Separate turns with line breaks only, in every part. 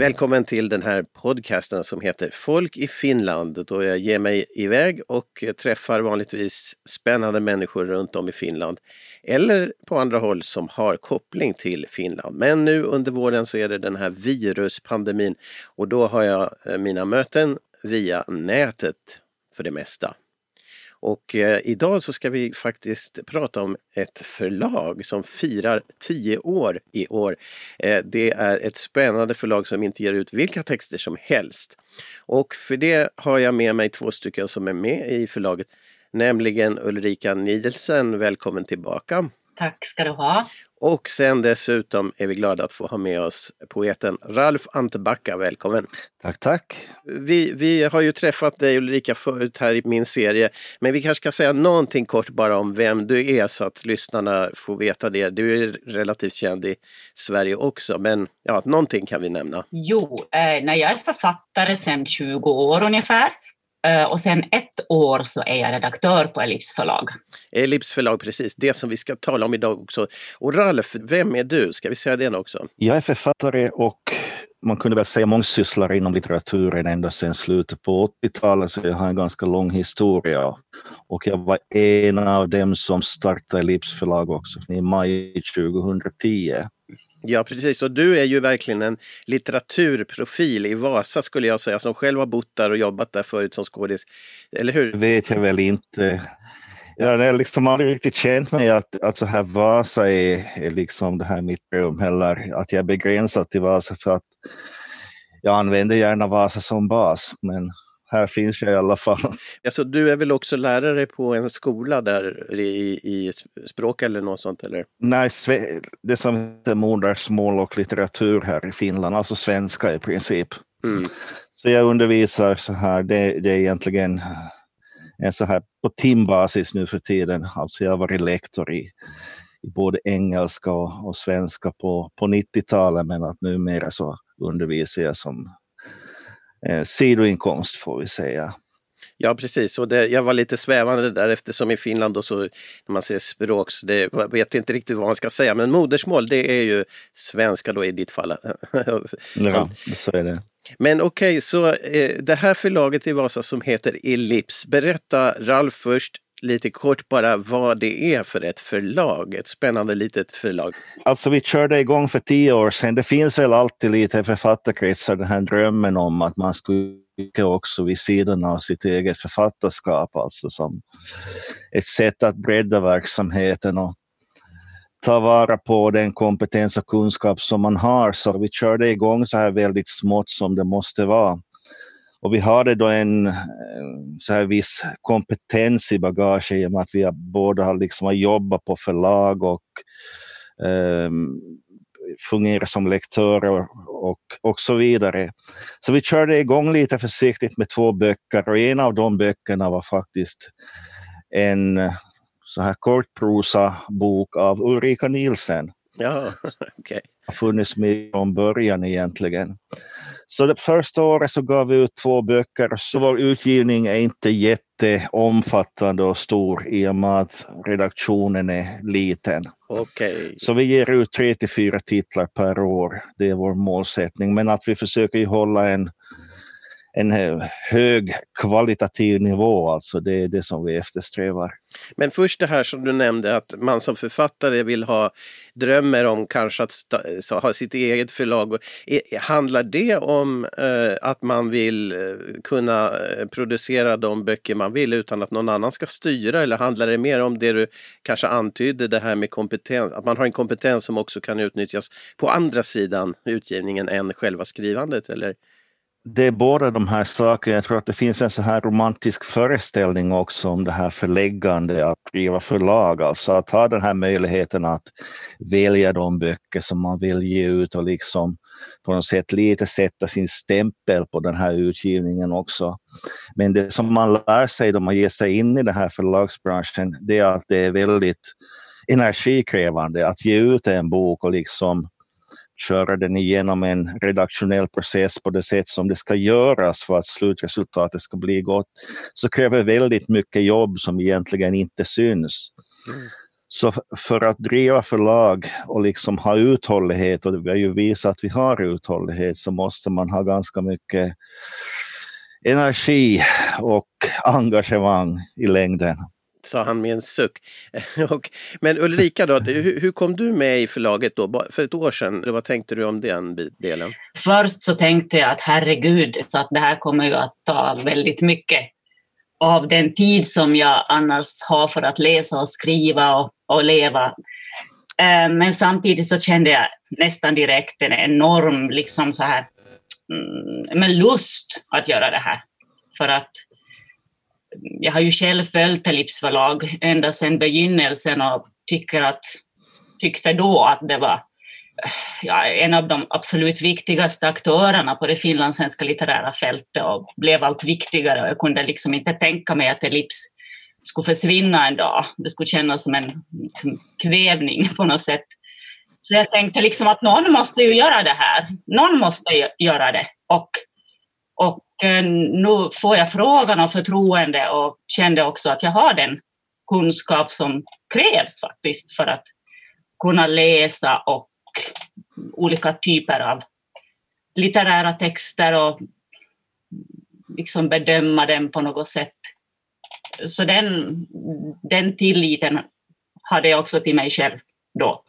Välkommen till den här podcasten som heter Folk i Finland då jag ger mig iväg och träffar vanligtvis spännande människor runt om i Finland eller på andra håll som har koppling till Finland. Men nu under våren så är det den här viruspandemin och då har jag mina möten via nätet för det mesta. Och eh, idag så ska vi faktiskt prata om ett förlag som firar 10 år i år. Eh, det är ett spännande förlag som inte ger ut vilka texter som helst. Och för det har jag med mig två stycken som är med i förlaget, nämligen Ulrika Nielsen, välkommen tillbaka.
Tack ska du ha.
Och sen dessutom är vi glada att få ha med oss poeten Ralf Antebacka. Välkommen!
Tack, tack!
Vi, vi har ju träffat dig Ulrika förut här i min serie, men vi kanske ska säga någonting kort bara om vem du är så att lyssnarna får veta det. Du är relativt känd i Sverige också, men ja, någonting kan vi nämna.
Jo, eh, när jag är författare sedan 20 år ungefär och sen ett år så är jag redaktör på Ellips förlag.
Ellips förlag, precis. Det som vi ska tala om idag också. Och Ralf, vem är du? Ska vi säga det också?
Jag är författare och man kunde väl säga mångsysslare inom litteraturen ända sedan slutet på 80-talet, så jag har en ganska lång historia. Och jag var en av dem som startade Ellips förlag också i maj 2010.
Ja precis, och du är ju verkligen en litteraturprofil i Vasa skulle jag säga, som själv har bott där och jobbat där förut som skådis. Eller hur?
Det vet jag väl inte. Jag har liksom aldrig riktigt känt mig att, att så här Vasa är, är liksom det här mitt rum, eller att jag är begränsad till Vasa för att jag använder gärna Vasa som bas, men här finns jag i alla fall.
Alltså, du är väl också lärare på en skola där i, i språk eller något sånt? Eller?
Nej, det som heter modersmål och litteratur här i Finland, alltså svenska i princip. Mm. Så jag undervisar så här, det, det är egentligen en så här på timbasis nu för tiden. Alltså jag har varit lektor i, i både engelska och, och svenska på, på 90-talet men att numera så undervisar jag som eh, sidoinkomst får vi säga.
Ja precis, och det, jag var lite svävande där eftersom i Finland då så när man säger språk så det, jag vet inte riktigt vad man ska säga men modersmål det är ju svenska då i ditt fall.
ja, så är det.
Men okej, okay, så eh, det här förlaget i Vasa som heter Ellips, berätta Ralf först lite kort bara vad det är för ett förlag, ett spännande litet förlag?
Alltså vi körde igång för tio år sedan. Det finns väl alltid lite författarkretsar den här drömmen om att man skulle också vid sidan av sitt eget författarskap, alltså som ett sätt att bredda verksamheten och ta vara på den kompetens och kunskap som man har. Så vi körde igång så här väldigt smått som det måste vara. Och vi hade då en eh, så här viss kompetens i bagaget i och med att vi båda har liksom jobbat på förlag och ehm, um, fungerat som lektörer och, och så vidare. Så vi körde igång lite försiktigt med två böcker och en av de böckerna var faktiskt en eh, så här kortprosa bok av Ulrika Nielsen.
Ja, okay
funnits med från början egentligen. Så det första året så gav vi ut två böcker, så vår utgivning är inte jätteomfattande och stor i och med att redaktionen är liten.
Okay.
Så vi ger ut tre till fyra titlar per år, det är vår målsättning. Men att vi försöker hålla en en eh, hög kvalitativ nivå, alltså det är det som vi eftersträvar.
Men först det här som du nämnde att man som författare vill ha drömmer om kanske att ha sitt eget förlag. E, handlar det om eh, att man vill eh, kunna eh, producera de böcker man vill utan att någon annan ska styra eller handlar det mer om det du kanske antydde, det här med kompetens, att man har en kompetens som också kan utnyttjas på andra sidan utgivningen än själva skrivandet? Eller?
Det är båda de här sakerna. Jag tror att det finns en så här romantisk föreställning också om det här förläggande, att driva förlag, alltså att ha den här möjligheten att välja de böcker som man vill ge ut och liksom på något sätt lite sätta sin stämpel på den här utgivningen också. Men det som man lär sig då man ger sig in i den här förlagsbranschen, det är att det är väldigt energikrävande att ge ut en bok och liksom köra den igenom en redaktionell process på det sätt som det ska göras för att slutresultatet ska bli gott, så kräver väldigt mycket jobb som egentligen inte syns. Mm. Så för att driva förlag och liksom ha uthållighet, och vi har ju visat att vi har uthållighet, så måste man ha ganska mycket energi och engagemang i längden.
Sa han med en suck. och, men Ulrika, då, hur, hur, kom du med i förlaget då? För ett år sedan, vad tänkte du om den delen?
Först så tänkte jag att herregud, så att det här kommer ju att ta väldigt mycket av den tid som jag annars har för att läsa och skriva och, och leva. Eh, men samtidigt så kände jag nästan direkt en enorm liksom så här, mm, men lust att göra det här. För att jag har ju själv följt Ellips förlag ända sedan begynnelsen och tycker att, tyckte då att det var ja, en av de absolut viktigaste aktörerna på det finlandssvenska litterära fältet och blev allt viktigare. Jag kunde liksom inte tänka mig att Elips skulle försvinna en dag. Det skulle kännas som en kvävning på något sätt. Så jag tänkte liksom att någon måste ju göra det här. Någon måste göra det. Och, och Eh, nu får jag frågan och förtroende och kände också att jag har den kunskap som krävs faktiskt för att kunna läsa och olika typer av litterära texter och liksom bedöma dem på något sätt. Så den, den tilliten hade jag också till mig själv då.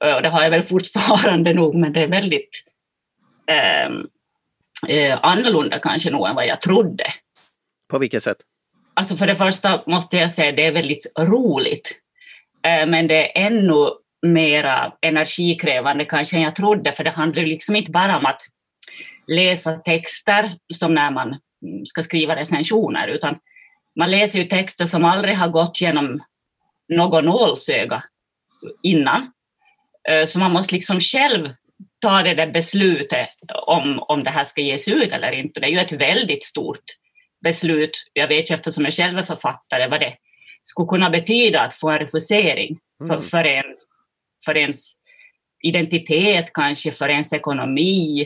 Och det har jag väl fortfarande nog, men det är väldigt um, eh, annorlunda kanske nog än vad jag trodde.
På vilket sätt?
Alltså för det första måste jag säga att det är väldigt roligt. Eh, men det är ännu mera energikrävande kanske än jag trodde, för det handlar liksom inte bara om att läsa texter som när man ska skriva recensioner, utan man läser ju texter som aldrig har gått genom någon nålsöga innan. Eh, så man måste liksom själv ta det där beslutet om, om det här ska ges ut eller inte. Det är ju ett väldigt stort beslut. Jag vet ju eftersom jag själv är författare vad det skulle kunna betyda att få en refusering för, mm. för ens för ens identitet, kanske för ens ekonomi.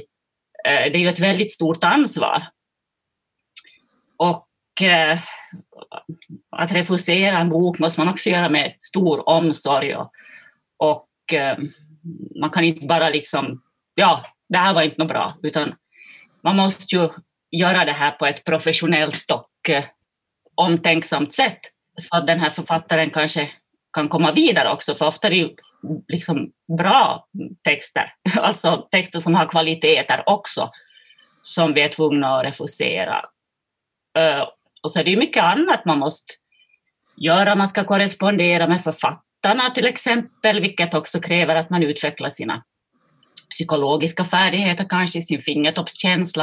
Eh, det är ju ett väldigt stort ansvar. Och eh, att refusera en bok måste man också göra med stor omsorg och, och eh, man kan inte bara liksom, ja, det här var inte något bra, utan man måste ju göra det här på ett professionellt och eh, omtänksamt sätt så att den här författaren kanske kan komma vidare också, för ofta är det ju liksom bra texter, alltså texter som har kvaliteter också, som vi är tvungna att refusera. Eh, och så är det ju mycket annat man måste göra. Man ska korrespondera med författarna till exempel, vilket också kräver att man utvecklar sina psykologiska färdigheter, kanske sin fingertoppskänsla.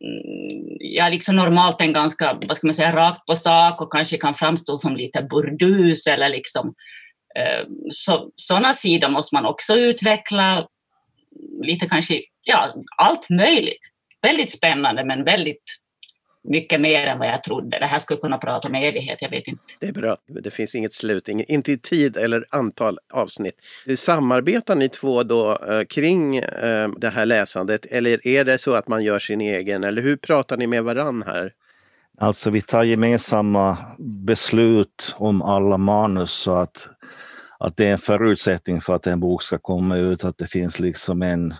Mm, Jag är liksom normalt en ganska, vad ska man säga, rakt på sak och kanske kan framstå som lite burdus eller liksom eh, så, sådana sidor måste man också utveckla. Lite kanske, ja, allt möjligt. Väldigt spännande men väldigt mycket mer än vad jag trodde. Det här skulle kunna prata om evighet, jag vet inte.
Det är bra. Det finns inget slut, inte i tid eller antal avsnitt. Samarbetar ni två då eh, kring eh, det här läsandet eller är det så att man gör sin egen eller hur pratar ni med varann här?
Alltså vi tar gemensamma beslut om alla manus så att att det är en förutsättning för att en bok ska komma ut, att det finns liksom en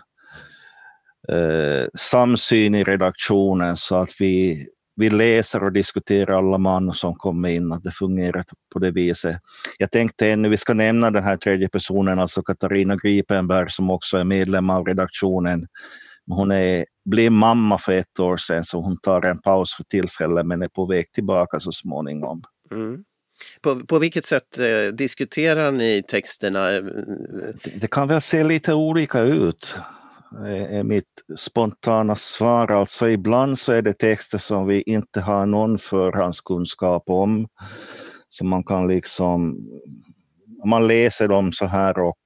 eh, samsyn i redaktionen så att vi, vi läser och diskuterar alla manus som kommer in, att det fungerar på det viset. Jag tänkte ännu, vi ska nämna den här tredje personen, alltså Katarina Gripenberg som också är medlem av redaktionen. Hon är, blev mamma för ett år sedan så hon tar en paus för tillfället men är på väg tillbaka så småningom. Mm.
På, på vilket sätt eh, diskuterar ni texterna?
Det, det kan väl se lite olika ut Eh, är mitt spontana svar. Alltså ibland så är det texter som vi inte har någon förhandskunskap om. Så man kan liksom, man läser dem så här och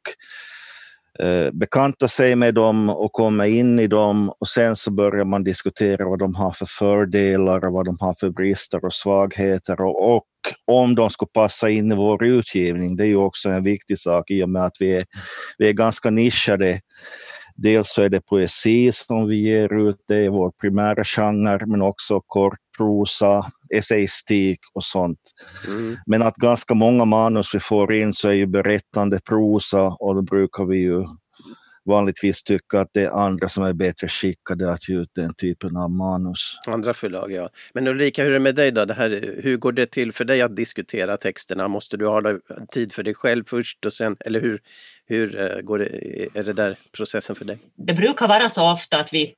eh, bekantar sig med dem och kommer in i dem och sen så börjar man diskutera vad de har för fördelar och vad de har för brister och svagheter och, och om de ska passa in i vår utgivning. Det är ju också en viktig sak i och med att vi är, vi är ganska nischade. Dels så är det poesi som vi ger ut, det är vår primära genre, men också kortprosa, essayistik och sånt. Mm. Men att ganska många manus vi får in så är ju berättande prosa och då brukar vi ju vanligtvis tycka att det är andra som är bättre skickade att ge ut den typen av manus.
Andra förlag, ja. Men Ulrika, hur är det med dig då? Det här, hur går det till för dig att diskutera texterna? Måste du ha tid för dig själv först och sen, eller hur, hur eh, går det, är det där processen för dig?
Det brukar vara så ofta att vi,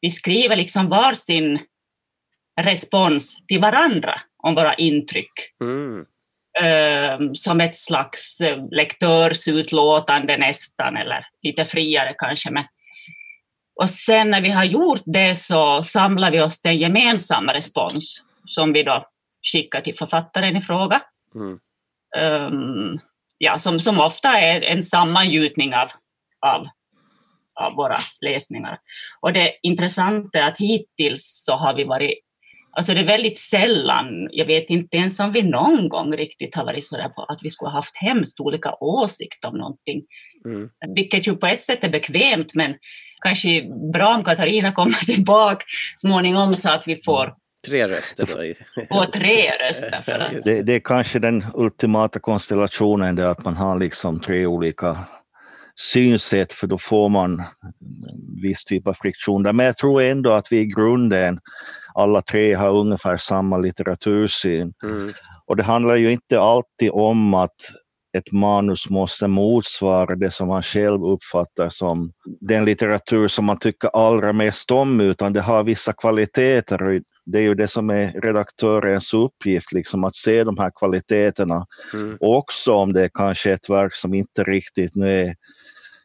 vi skriver liksom varsin respons till varandra om våra intryck. Mm. Uh, som ett slags uh, lektörsutlåtande nästan, eller lite friare kanske. Men, och sen när vi har gjort det så samlar vi oss till en gemensam respons som vi då skickar till författaren i fråga. Mm. Um, ja, som, som ofta är en sammangjutning av, av, av våra läsningar. Och det intressanta är att hittills så har vi varit Alltså det är väldigt sällan, jag vet inte ens om vi någon gång riktigt har varit sådär på att vi skulle ha haft hemskt olika åsikter om någonting. Mm. Vilket ju på ett sätt är bekvämt men kanske bra om Katarina kommer tillbaka småningom så att vi får
Tre röster då?
Och tre röster. För att...
det, det är kanske den ultimata konstellationen, det att man har liksom tre olika synsätt, för då får man viss typ av friktion. Men jag tror ändå att vi i grunden alla tre har ungefär samma litteratursyn. Mm. Och det handlar ju inte alltid om att ett manus måste motsvara det som man själv uppfattar som den litteratur som man tycker allra mest om, utan det har vissa kvaliteter. Det är ju det som är redaktörens uppgift, liksom att se de här kvaliteterna. Mm. Också om det är kanske ett verk som inte riktigt nu är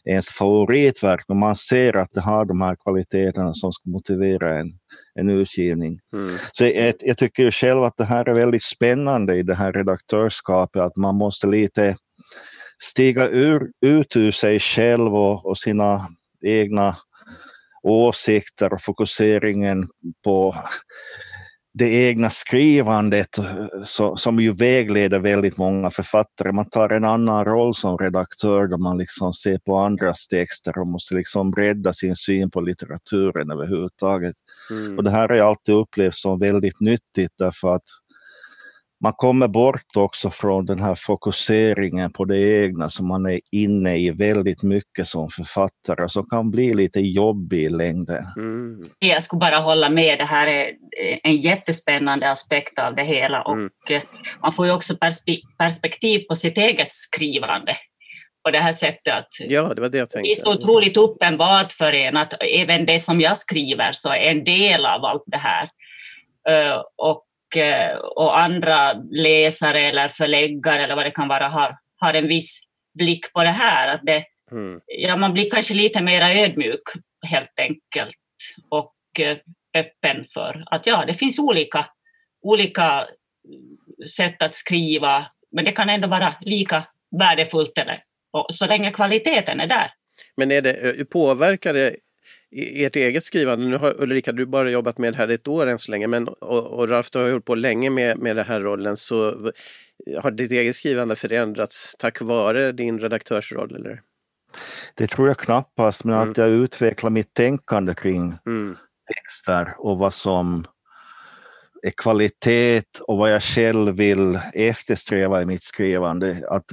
ens favoritverk, men man ser att det har de här kvaliteterna som ska motivera en, en utgivning. Mm. Så jag, jag tycker själv att det här är väldigt spännande i det här redaktörskapet, att man måste lite stiga ur, ut ur sig själv och, och sina egna åsikter och fokuseringen på det egna skrivandet så, som ju vägleder väldigt många författare. Man tar en annan roll som redaktör då man liksom ser på andras texter och måste liksom bredda sin syn på litteraturen överhuvudtaget. Mm. Och det här har jag alltid upplevt som väldigt nyttigt därför att man kommer bort också från den här fokuseringen på det egna som man är inne i väldigt mycket som författare som kan bli lite jobbig i längden. Mm.
Jag skulle bara hålla med, det här är en jättespännande aspekt av det hela och mm. Man får ju också perspektiv på sitt eget skrivande på det här sättet. Att
ja, det var det jag tänkte.
Det är så otroligt uppenbart för en att även det som jag skriver så är en del av allt det här. Och och andra läsare eller förläggare eller vad det kan vara har, har en viss blick på det här. Att det, mm. ja, man blir kanske lite mer ödmjuk helt enkelt och eh, öppen för att ja, det finns olika, olika sätt att skriva, men det kan ändå vara lika värdefullt eller, och så länge kvaliteten är där.
Men är det, eh, påverkar det ert eget skrivande, nu har Ulrika du bara jobbat med det här ett år än så länge, men och, och Ralf du har hållit på länge med, med den här rollen, så har ditt eget skrivande förändrats tack vare din redaktörsroll eller?
Det tror jag knappast, men mm. att jag utvecklar mitt tänkande kring mm. texter och vad som är kvalitet och vad jag själv vill eftersträva i mitt skrivande. Att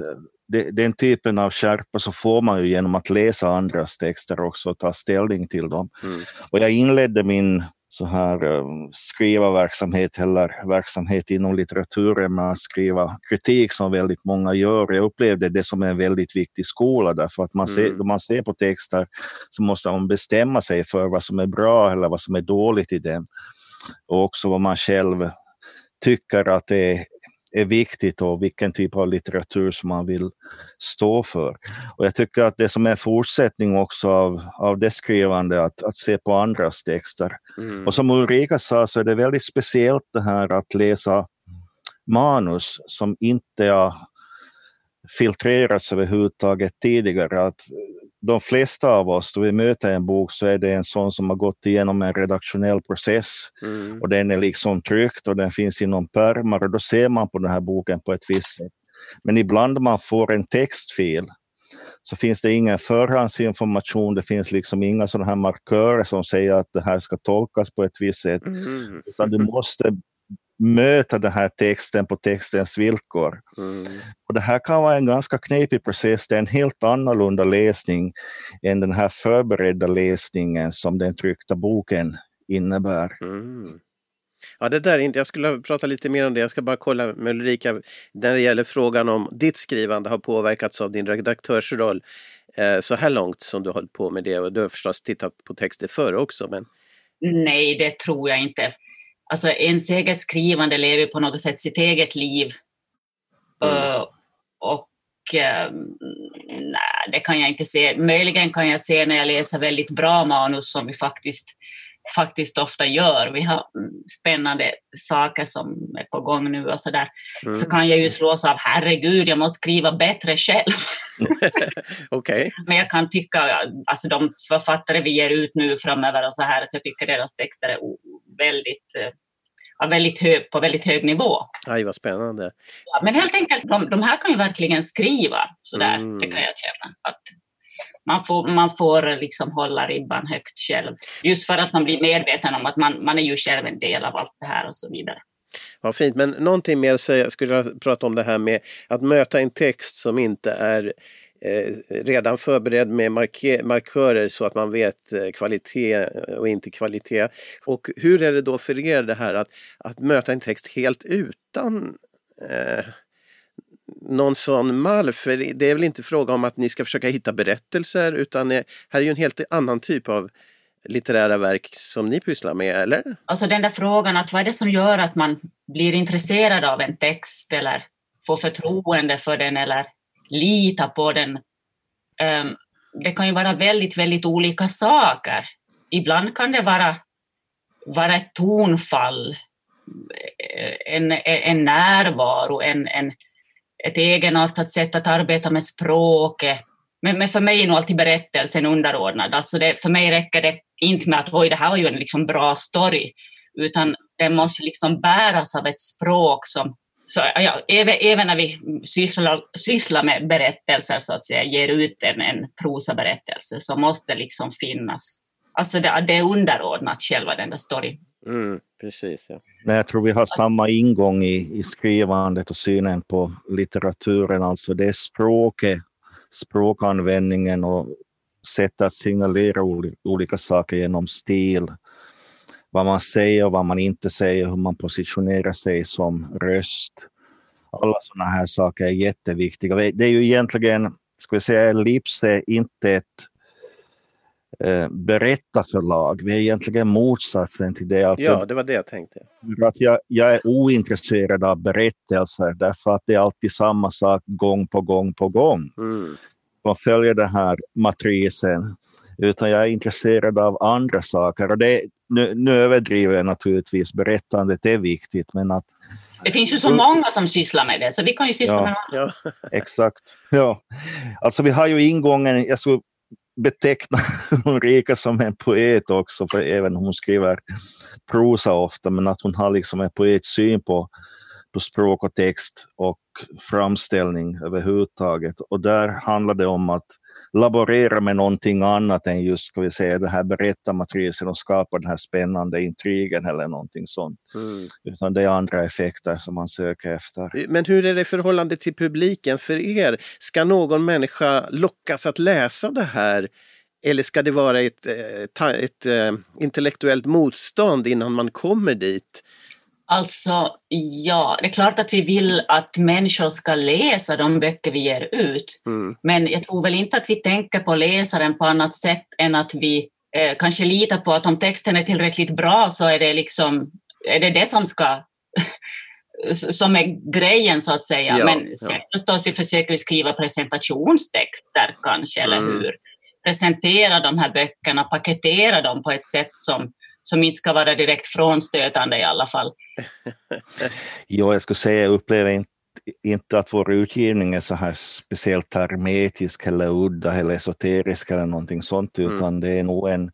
det, den typen av skärpa så får man ju genom att läsa andras texter också och ta ställning till dem. Mm. Och jag inledde min så här um, skrivarverksamhet eller verksamhet inom litteraturen med att skriva kritik som väldigt många gör. Jag upplevde det som en väldigt viktig skola därför att man mm. ser, då man ser på texter så måste man bestämma sig för vad som är bra eller vad som är dåligt i dem. Och också vad man själv tycker att det är är viktigt och vilken typ av litteratur som man vill stå för. Och jag tycker att det som är fortsättning också av, av det skrivande, att, att se på andras texter. Mm. Och som Ulrika sa så är det väldigt speciellt det här att läsa manus som inte har filtrerats överhuvudtaget tidigare. Att de flesta av oss, då vi möter en bok, så är det en sån som har gått igenom en redaktionell process. Mm. Och den är liksom tryckt och den finns inom pärmar och då ser man på den här boken på ett visst sätt. Men ibland man får en textfil så finns det ingen förhandsinformation, det finns liksom inga sådana här markörer som säger att det här ska tolkas på ett visst sätt. Mm. Utan du måste möta den här texten på textens villkor. Mm. Och det här kan vara en ganska knepig process, det är en helt annorlunda läsning än den här förberedda läsningen som den tryckta boken innebär. Mm.
Ja, det där inte. Jag skulle prata lite mer om det. Jag ska bara kolla med Ulrika när det gäller frågan om ditt skrivande har påverkats av din redaktörsroll eh, så här långt som du har hållit på med det. Och du har förstås tittat på texter förr också. Men...
Nej, det tror jag inte. Alltså ens eget skrivande lever på något sätt sitt eget liv. Mm. Uh, och uh, nej, det kan jag inte se. Möjligen kan jag se när jag läser väldigt bra manus som vi faktiskt faktiskt ofta gör. Vi har spännande saker som är på gång nu och så där. Mm. Så kan jag ju slås av, herregud, jag måste skriva bättre själv.
okay.
Men jag kan tycka, alltså de författare vi ger ut nu framöver och så här, att jag tycker deras texter är väldigt ja, väldigt hög, på väldigt hög nivå.
Aj, vad spännande.
Ja, men helt enkelt, de, de här kan ju verkligen skriva sådär, mm. det kan jag känna. Att man får, man får liksom hålla ribban högt själv. Just för att man blir medveten om att man, man är ju själv en del av allt det här och så vidare.
Ja, fint, men någonting mer säga, skulle jag prata om det här med att möta en text som inte är eh, Eh, redan förberedd med marker, markörer så att man vet eh, kvalitet eh, och inte kvalitet. Och hur är det då för er det här att, att möta en text helt utan eh, någon sån mall, för det är väl inte fråga om att ni ska försöka hitta berättelser utan här är ju en helt annan typ av litterära verk som ni pysslar med, eller?
Alltså den där frågan att vad är det som gör att man blir intresserad av en text eller får förtroende för den eller lita på den. Um, det kan ju vara väldigt, väldigt olika saker. Ibland kan det vara, vara ett tonfall, en, en närvaro, en, en, ett egenartat sätt att arbeta med språket. Men, men för mig är nog alltid berättelsen underordnad. Alltså det, för mig räcker det inte med att oj, det här var ju en liksom bra story, utan den måste liksom bäras av ett språk som så, ja, även, även när vi sysslar, sysslar med berättelser, så att säga, ger ut en, en prosaberättelse, så måste det liksom finnas... Alltså det, det är underordnat själva den där storyn.
Mm, precis, ja.
Men jag tror vi har samma ingång i, i skrivandet och synen på litteraturen, alltså det är språket, språkanvändningen och sätt att signalera olika saker genom stil. Vad man säger och vad man inte säger, hur man positionerar sig som röst. Alla sådana här saker är jätteviktiga. Det är ju egentligen, ska vi säga, Lips är inte ett eh, berättarförlag. Vi är egentligen motsatsen till det.
Alltså, ja, det var det jag tänkte.
Att jag, jag är ointresserad av berättelser därför att det är alltid samma sak gång på gång på gång. Mm. Man följer den här matrisen. Utan jag är intresserad av andra saker. Och det, nu, nu överdriver jag naturligtvis, berättandet är viktigt men att
det finns ju så många som sysslar med det, så vi kan ju syssla
ja,
med
det. Ja. Exakt. Ja. Alltså vi har ju ingången, jag skulle beteckna Ulrika som en poet också, för även hon skriver prosa ofta, men att hon har liksom en poetsyn på, på språk och text och framställning överhuvudtaget. Och där handlar det om att laborera med någonting annat än just ska vi säga, det här berättarmatrisen och skapa den här spännande intrigen eller någonting sånt. Mm. Utan det är andra effekter som man söker efter.
Men hur är det i förhållande till publiken för er? Ska någon människa lockas att läsa det här? Eller ska det vara ett, eh, ett, ett, ett eh, intellektuellt motstånd innan man kommer dit?
Alltså, ja, det är klart att vi vill att människor ska läsa de böcker vi ger ut. Mm. Men jag tror väl inte att vi tänker på läsaren på annat sätt än att vi eh, kanske litar på att om texten är tillräckligt bra så är det liksom, är det det som ska som är grejen så att säga. Ja, Men sen ja. förstås, vi försöker skriva presentationstexter kanske, mm. eller hur? Presentera de här böckerna, paketera dem på ett sätt som som inte ska vara direkt frånstötande i alla fall.
jo, jag skulle säga, jag upplever inte, inte att vår utgivning är så här speciellt hermetisk eller udda eller esoterisk eller någonting sånt, mm. utan det är nog en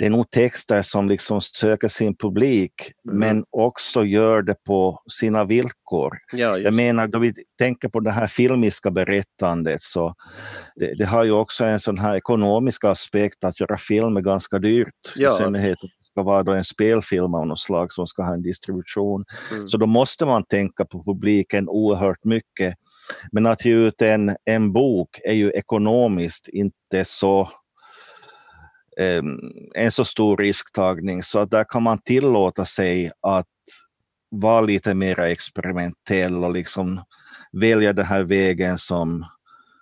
det är nog texter som liksom söker sin publik, mm. men också gör det på sina villkor. Ja, jag menar, då vi tänker på det här filmiska berättandet, så det, det, har ju också en sån här ekonomisk aspekt att göra film är ganska dyrt. Ja. I synnerhet ska vara då en spelfilm av något slag som ska ha en distribution.
Mm.
Så då måste man tänka på publiken oerhört mycket. Men att ge ut en, en bok är ju ekonomiskt inte så en så stor risktagning så att där kan man tillåta sig att vara lite mer experimentell och liksom välja den här vägen som,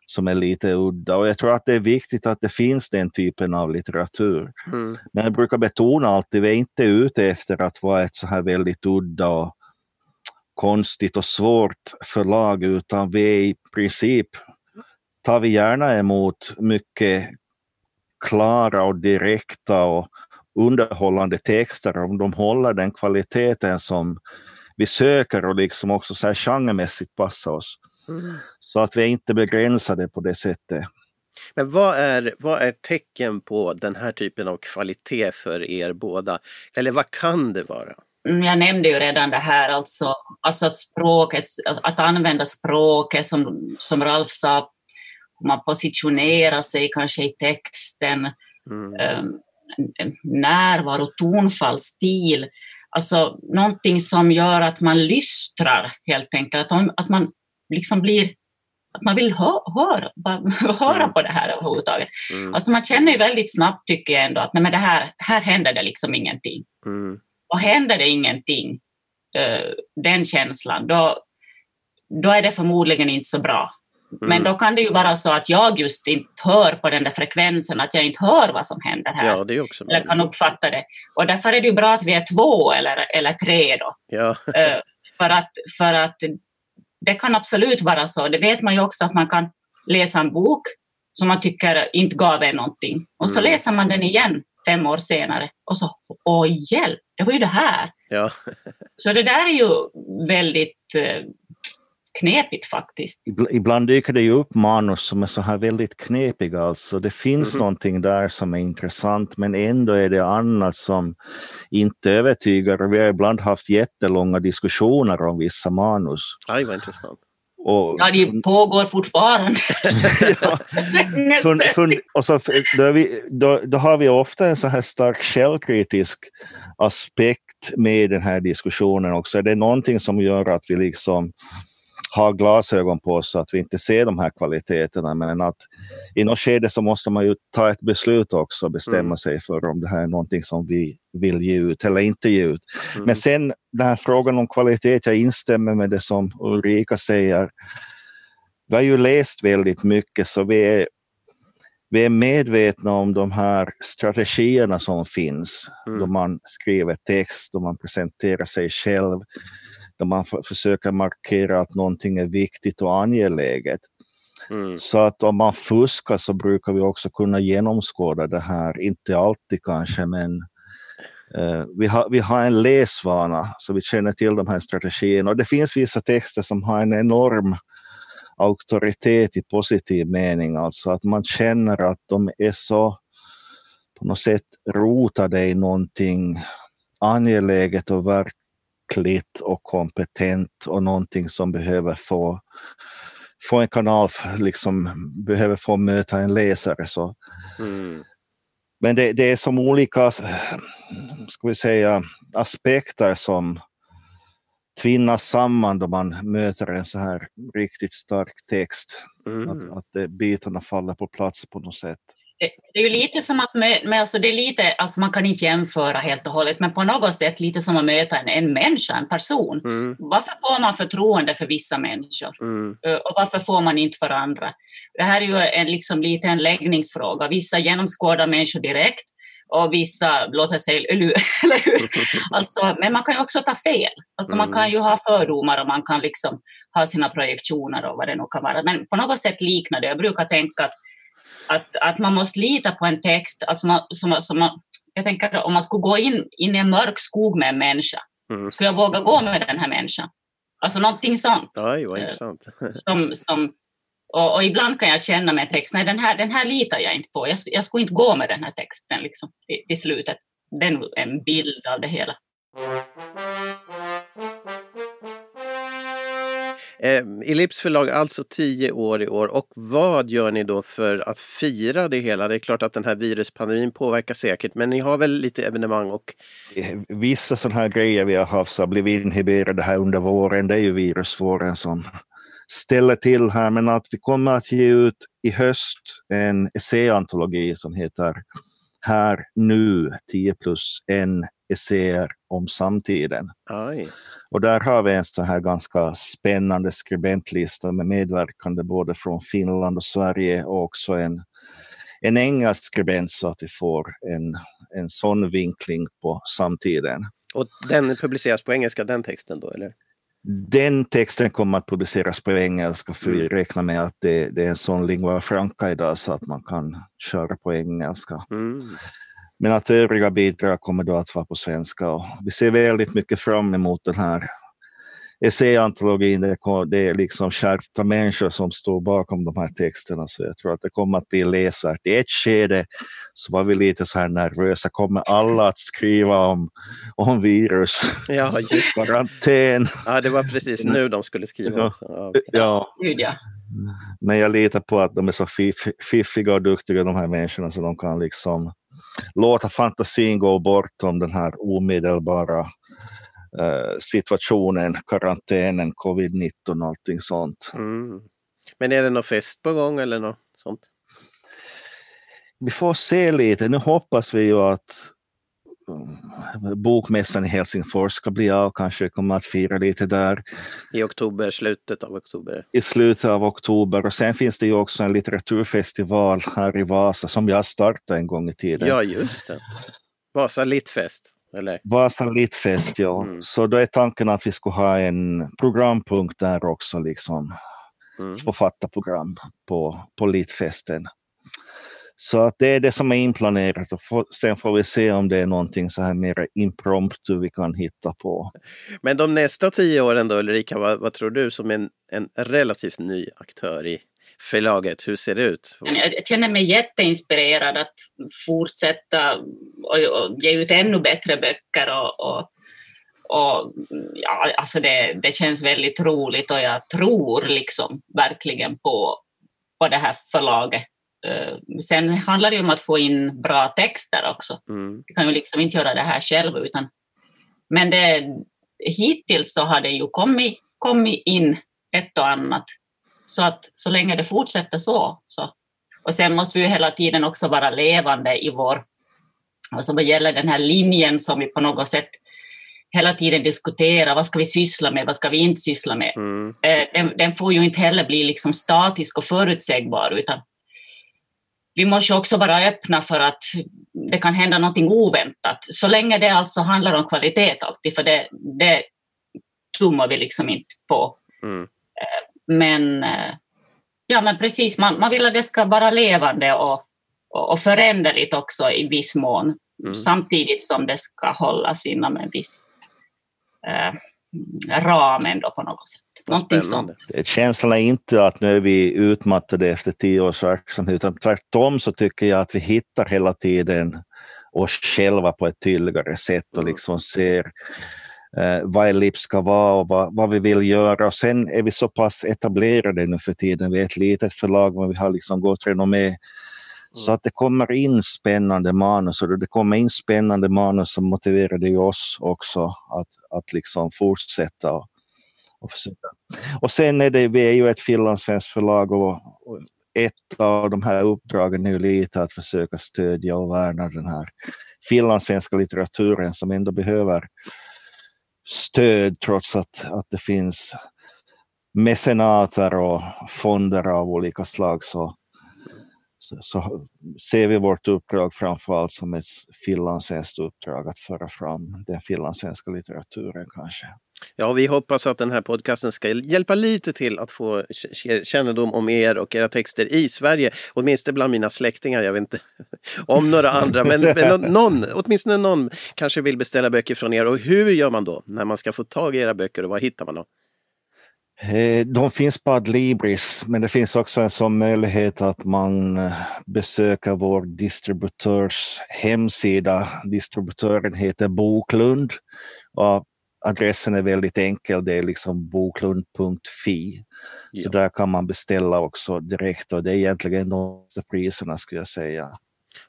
som är lite udda. Och jag tror att det är viktigt att det finns den typen av litteratur.
Mm.
Men jag brukar betona alltid, vi är inte ute efter att vara ett så här väldigt udda och konstigt och svårt förlag, utan vi är i princip, tar vi gärna emot mycket klara och direkta och underhållande texter om de håller den kvaliteten som vi söker och liksom också så här genremässigt passar oss.
Mm.
Så att vi är inte begränsade på det sättet.
Men vad är, vad är tecken på den här typen av kvalitet för er båda? Eller vad kan det vara?
Mm, Jag nämnde ju redan det här, alltså, alltså att språket, att använda språket som, som Ralf sa, man positionerar sig kanske i texten,
Mm.
um, närvaro, tonfall, stil. Alltså någonting som gör att man lystrar helt enkelt, att, om- att man liksom blir att man vill hö höra, höra på det här överhuvudtaget.
Mm.
Alltså man känner ju väldigt snabbt tycker jag ändå att nej men det här, här händer det liksom ingenting.
Mm.
Och händer det ingenting, eh, den känslan, då, då är det förmodligen inte så bra. Men
Mm.
då kan det ju vara så att jag just inte hör på den där frekvensen, att jag inte hör vad som händer här.
Ja, det också
Eller kan uppfatta det. Och därför är det ju bra att vi är två eller, eller tre då.
Ja,
Eh, för, att, för att det kan absolut vara så. Det vet man ju också att man kan läsa en bok som man tycker inte gav en någonting. Och så
Mm.
läser man den igen fem år senare och så, åh hjälp, det var ju det här.
ja.
Så det där är ju väldigt eh, knepigt faktiskt.
Ibl- Ibland dyker det ju upp manus som är så här väldigt knepiga. Alltså det finns
Mhm.
någonting där som är intressant men ändå är det annat som inte övertygar. Vi har ibland haft jättelånga diskussioner om vissa manus.
Aj, vad intressant.
Och,
Ja, det pågår fortfarande.
Ja. Fun, fun, och så, då, vi, då, då har vi ofta en så här stark källkritisk aspekt med den här diskussionen också. Det är någonting som gör att vi liksom har glasögon på så att vi inte ser de här kvaliteterna. Men att i något skede så måste man ju ta ett beslut också och bestämma
Mm.
sig för om det här är någonting som vi vill ge ut eller inte ge ut.
Mm.
Men sen den här frågan om kvalitet, jag instämmer med det som Ulrika säger. Vi har ju läst väldigt mycket så vi är, vi är medvetna om de här strategierna som finns.
Mm.
Då man skriver text, då man presenterar sig själv, då man försöker markera att någonting är viktigt och angeläget.
Mm.
Så att om man fuskar så brukar vi också kunna genomskåda det här, inte alltid kanske men eh, vi, har, vi har en läsvana så vi känner till de här strategierna och det finns vissa texter som har en enorm auktoritet i positiv mening, alltså att man känner att de är så på något sätt rotade i någonting angeläget och verkligt och kompetent och någonting som behöver få få en kanal, liksom behöver få möta en läsare. Så.
Mm.
Men det, det är som olika ska vi säga, aspekter som tvinnas samman då man möter en så här riktigt stark text.
Mm.
Att, att bitarna faller på plats på något sätt.
Det, är ju lite som att men alltså det är lite, alltså man kan inte jämföra helt och hållet, men på något sätt lite som att möta en, en människa, en person.
Mm.
Varför får man förtroende för vissa människor?
Mm.
Eh, Och varför får man inte för andra? Det här är ju en, liksom lite en läggningsfråga. Vissa genomskådar människor direkt och vissa låter sig... Eller hur? Alltså, men man kan ju också ta fel. Alltså, Man
Mm.
kan ju ha fördomar och man kan liksom ha sina projektioner och vad det nu kan vara. Men på något sätt liknar det. Jag brukar tänka att, att, att man måste lita på en text. Alltså man, som, som man, jag tänker om man skulle gå in, in i en mörk skog med en människa,
Mm.
skulle jag våga gå med den här människan? Alltså någonting sånt.
Aj, vad
Eh,
intressant.
Som, som, och, och ibland kan jag känna med en text, nej den här, den här litar jag inte på. Jag, jag skulle inte gå med den här texten liksom, till, till slutet. Den är en bild av det hela.
Eh, Ellips förlag, alltså tio år i år. Och vad gör ni då för att fira det hela? Det är klart att den här viruspandemin påverkar säkert, men ni har väl lite evenemang och...
Vissa sådana här grejer vi har haft så har blivit inhiberade här under våren. Det är ju virusvåren som ställer till här, men att vi kommer att ge ut i höst en essäantologi som heter Här nu 10 plus en essäer om samtiden.
Aj.
Och där har vi en så här ganska spännande skribentlista med medverkande både från Finland och Sverige och också en, en engelsk skribent så att vi får en, en sån vinkling på samtiden.
Och den publiceras på engelska, den texten då eller?
Den texten kommer att publiceras på engelska för vi mm. räknar med att det, det är en sån lingua franca idag så att man kan köra på engelska. Mm. Men att övriga bidrag kommer då att vara på svenska och vi ser väldigt mycket fram emot den här essäantologin. Det, det är liksom skärpta människor som står bakom de här texterna så jag tror att det kommer att bli läsvärt. I ett skede så var vi lite så här nervösa. Kommer alla att skriva om, om virus?
Ja, just
det. Karantän.
Ja, det var precis nu de skulle skriva.
Ja. ja. ja. Men jag litar på att de är så fiffiga och duktiga de här människorna så de kan liksom låta fantasin gå bortom den här omedelbara uh, situationen, karantänen, covid-19 och allting sånt.
Mm. Men är det någon fest på gång eller något sånt?
Vi får se lite. Nu hoppas vi ju att bokmässan i Helsingfors ska bli av, kanske kommer att fira lite där.
I oktober, slutet av oktober?
I slutet av oktober och sen finns det ju också en litteraturfestival här i Vasa som jag startade en gång i tiden.
Ja, just det. Vasa Littfest? Eller?
Vasa Littfest, ja. Mm. Så då är tanken att vi ska ha en programpunkt där också, liksom. Mm. Författarprogram på, på Littfesten. Så att det är det som är inplanerat och sen får vi se om det är någonting så här mer impromptu vi kan hitta på.
Men de nästa tio åren då Ulrika, vad, vad tror du som en, en relativt ny aktör i förlaget, hur ser det ut?
Jag känner mig jätteinspirerad att fortsätta och, och ge ut ännu bättre böcker och, och, och ja, alltså det, det känns väldigt roligt och jag tror liksom verkligen på, på det här förlaget sen handlar det om att få in bra texter också. Mm. Vi kan ju liksom inte göra det här själva utan men det, hittills så har det ju kommit, kommit in ett och annat. Så att så länge det fortsätter så, så. Och sen måste vi ju hela tiden också vara levande i vår, alltså vad gäller den här linjen som vi på något sätt hela tiden diskuterar, vad ska vi syssla med, vad ska vi inte syssla med. Mm. Eh, den, den, får ju inte heller bli liksom statisk och förutsägbar, utan vi måste också vara öppna för att det kan hända någonting oväntat. Så länge det alltså handlar om kvalitet alltid, för det, det tummar vi liksom inte på. Mm. Eh, men, eh, ja, men precis, man, man vill att det ska vara levande och, och, och föränderligt också i viss mån. Mm. Samtidigt som det ska hållas inom en viss eh, ram ändå på något sätt. Någonting sånt.
Känslan är inte att nu är vi utmattade efter tio års verksamhet, utan tvärtom så tycker jag att vi hittar hela tiden oss själva på ett tydligare sätt och mm. liksom ser eh, vad Ellipse ska vara och vad, vad, vi vill göra. Och sen är vi så pass etablerade nu för tiden. Vi är ett litet förlag men vi har liksom gott renommé. Mm. Så att det kommer in spännande manus och det kommer in spännande manus som motiverade oss också att, att liksom fortsätta och försöka. Och sen är det, vi är ju ett finlandssvenskt förlag och, och ett av de här uppdragen är ju lite att försöka stödja och värna den här finlandssvenska litteraturen som ändå behöver stöd trots att, att det finns mecenater och fonder av olika slag så, så, så ser vi vårt uppdrag framförallt som ett finlandssvenskt uppdrag att föra fram den finlandssvenska litteraturen kanske.
Ja, vi hoppas att den här podcasten ska hjälpa lite till att få kännedom om er och era texter i Sverige. Åtminstone bland mina släktingar. Jag vet inte om några andra, men, men någon, åtminstone någon kanske vill beställa böcker från er. Och hur gör man då när man ska få tag i era böcker och var hittar man dem?
Eh, de finns på Adlibris, men det finns också en sån möjlighet att man eh, besöker vår distributörs hemsida. Distributören heter Boklund. Och adressen är väldigt enkel, det är liksom boklund.fi. Ja. Så där kan man beställa också direkt och det är egentligen de priserna skulle jag säga.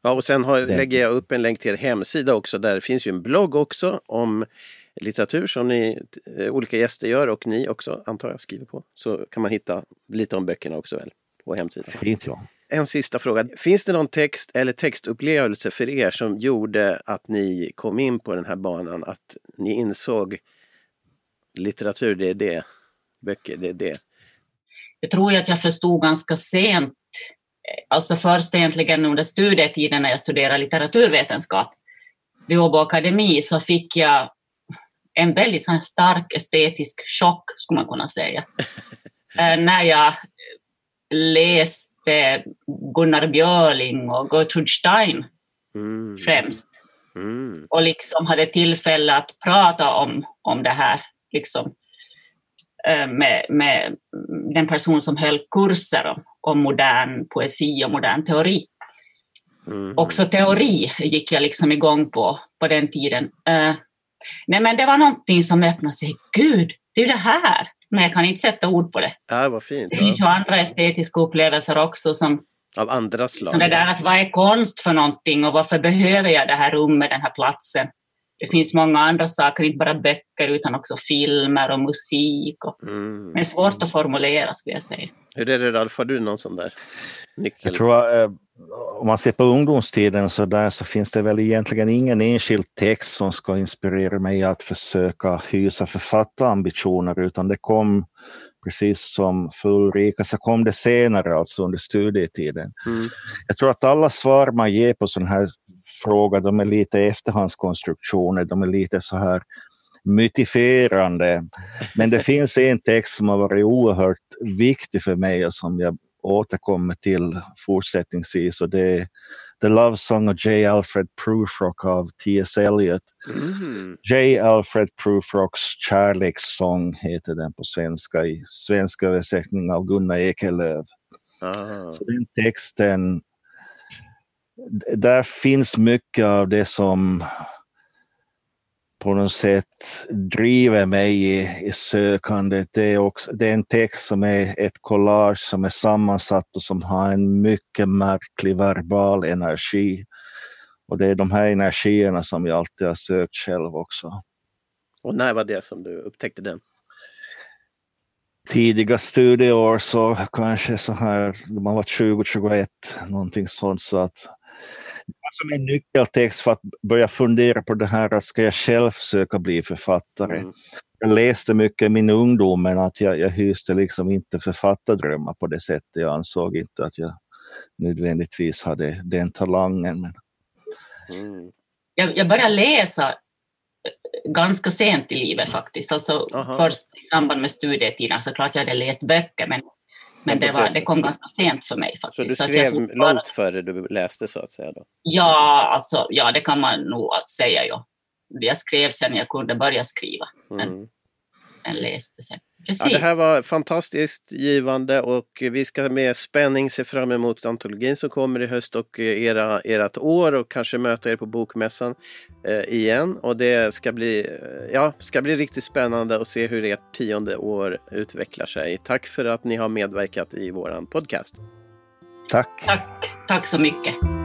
Ja, och sen har, lägger jag upp en länk till er hemsida också. Där finns ju en blogg också om litteratur som ni, eh, olika gäster gör och ni också antar jag skriver på. Så kan man hitta lite om böckerna också väl på hemsidan.
Fint ja.
En sista fråga. Finns det någon text eller textupplevelse för er som gjorde att ni kom in på den här banan? Att ni insåg litteratur, det är det. Böcker, det är det.
Jag tror att jag förstod ganska sent, alltså först egentligen under studietiden när jag studerade litteraturvetenskap vid Åbo Akademi så fick jag en väldigt stark estetisk chock, skulle man kunna säga. Eh, när jag läste Gunnar Björling och Gertrude Stein mm. främst. Mm. Och liksom hade tillfälle att prata om, om det här liksom, eh, med, med den person som höll kurser om, om modern poesi och modern teori. Mm. Också teori gick jag liksom igång på på den tiden. Uh, nej men det var någonting som öppnade sig. Gud, det är ju det här! Men jag kan inte sätta ord på det.
Ja, vad fint.
Det finns ju andra estetiska upplevelser också som
av andra slag?
Som det där att vad är konst för någonting och varför behöver jag det här rummet, den här platsen? Det finns många andra saker, inte bara böcker utan också filmer och musik. Och, mm. Men svårt att formulera skulle jag säga.
Hur är det Ralf, har du någon sån där nyckel?
Jag tror, eh, om man ser på ungdomstiden så där så finns det väl egentligen ingen enskild text som ska inspirera mig att försöka hysa författarambitioner utan det kom precis som för Ulrika så kom det senare, alltså under studietiden. Mm. Jag tror att alla svar man ger på sån här fråga, de är lite efterhandskonstruktioner, de är lite så här mytifierande. Men det finns en text som har varit oerhört viktig för mig och som jag återkommer till fortsättningsvis och det är The Love Song of J. Alfred Prufrock av T.S. Eliot. Mm. J. Alfred Prufrocks Kärlekssång heter den på svenska i svensk översättning av Gunnar Ekelöf. Ah. Så den texten, där finns mycket av det som på något sätt driver mig i, i sökandet. Det är, också, det är en text som är ett collage som är sammansatt och som har en mycket märklig verbal energi. Och det är de här energierna som jag alltid har sökt själv också.
Och när var det som du upptäckte den?
Tidiga studieår så kanske så här, man var 20-21, någonting sånt. Så att som en nyckeltext för att börja fundera på det här att ska jag själv försöka bli författare. Mm. Jag läste mycket i min ungdom men att jag, jag hyste liksom inte författardrömmar på det sättet. Jag ansåg inte att jag nödvändigtvis hade den talangen. Men...
Mm. Jag, jag började läsa eh, ganska sent i livet faktiskt. Alltså först i samband med studietiden, så klart jag hade läst böcker men men det, var, det kom ganska sent för mig faktiskt.
Så du skrev så långt före du läste så att säga? Då.
Ja, alltså, ja, det kan man nog säga. Ja. Jag skrev sen jag kunde börja skriva. Men, mm. men läste sen.
Precis. Ja, det här var fantastiskt givande och vi ska med spänning se fram emot antologin som kommer i höst och era, ert år och kanske möta er på Bokmässan eh, igen. Och det ska bli, eh, ja, ska bli riktigt spännande att se hur ert tionde år utvecklar sig. Tack för att ni har medverkat i våran podcast.
Tack.
Tack, Tack så mycket.